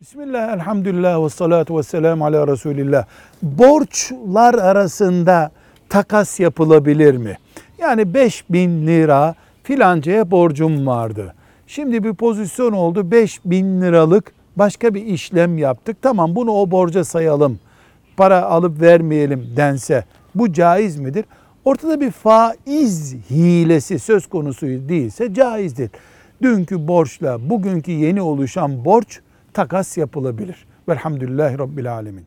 Bismillah, elhamdülillah ve salatu ve selamu ala Resulillah. Borçlar arasında takas yapılabilir mi? Yani 5000 lira filancaya borcum vardı. Şimdi bir pozisyon oldu 5000 liralık başka bir işlem yaptık. Tamam bunu o borca sayalım. Para alıp vermeyelim dense bu caiz midir? Ortada bir faiz hilesi söz konusu değilse caizdir. Dünkü borçla bugünkü yeni oluşan borç takas yapılabilir. Velhamdülillahi Rabbil Alemin.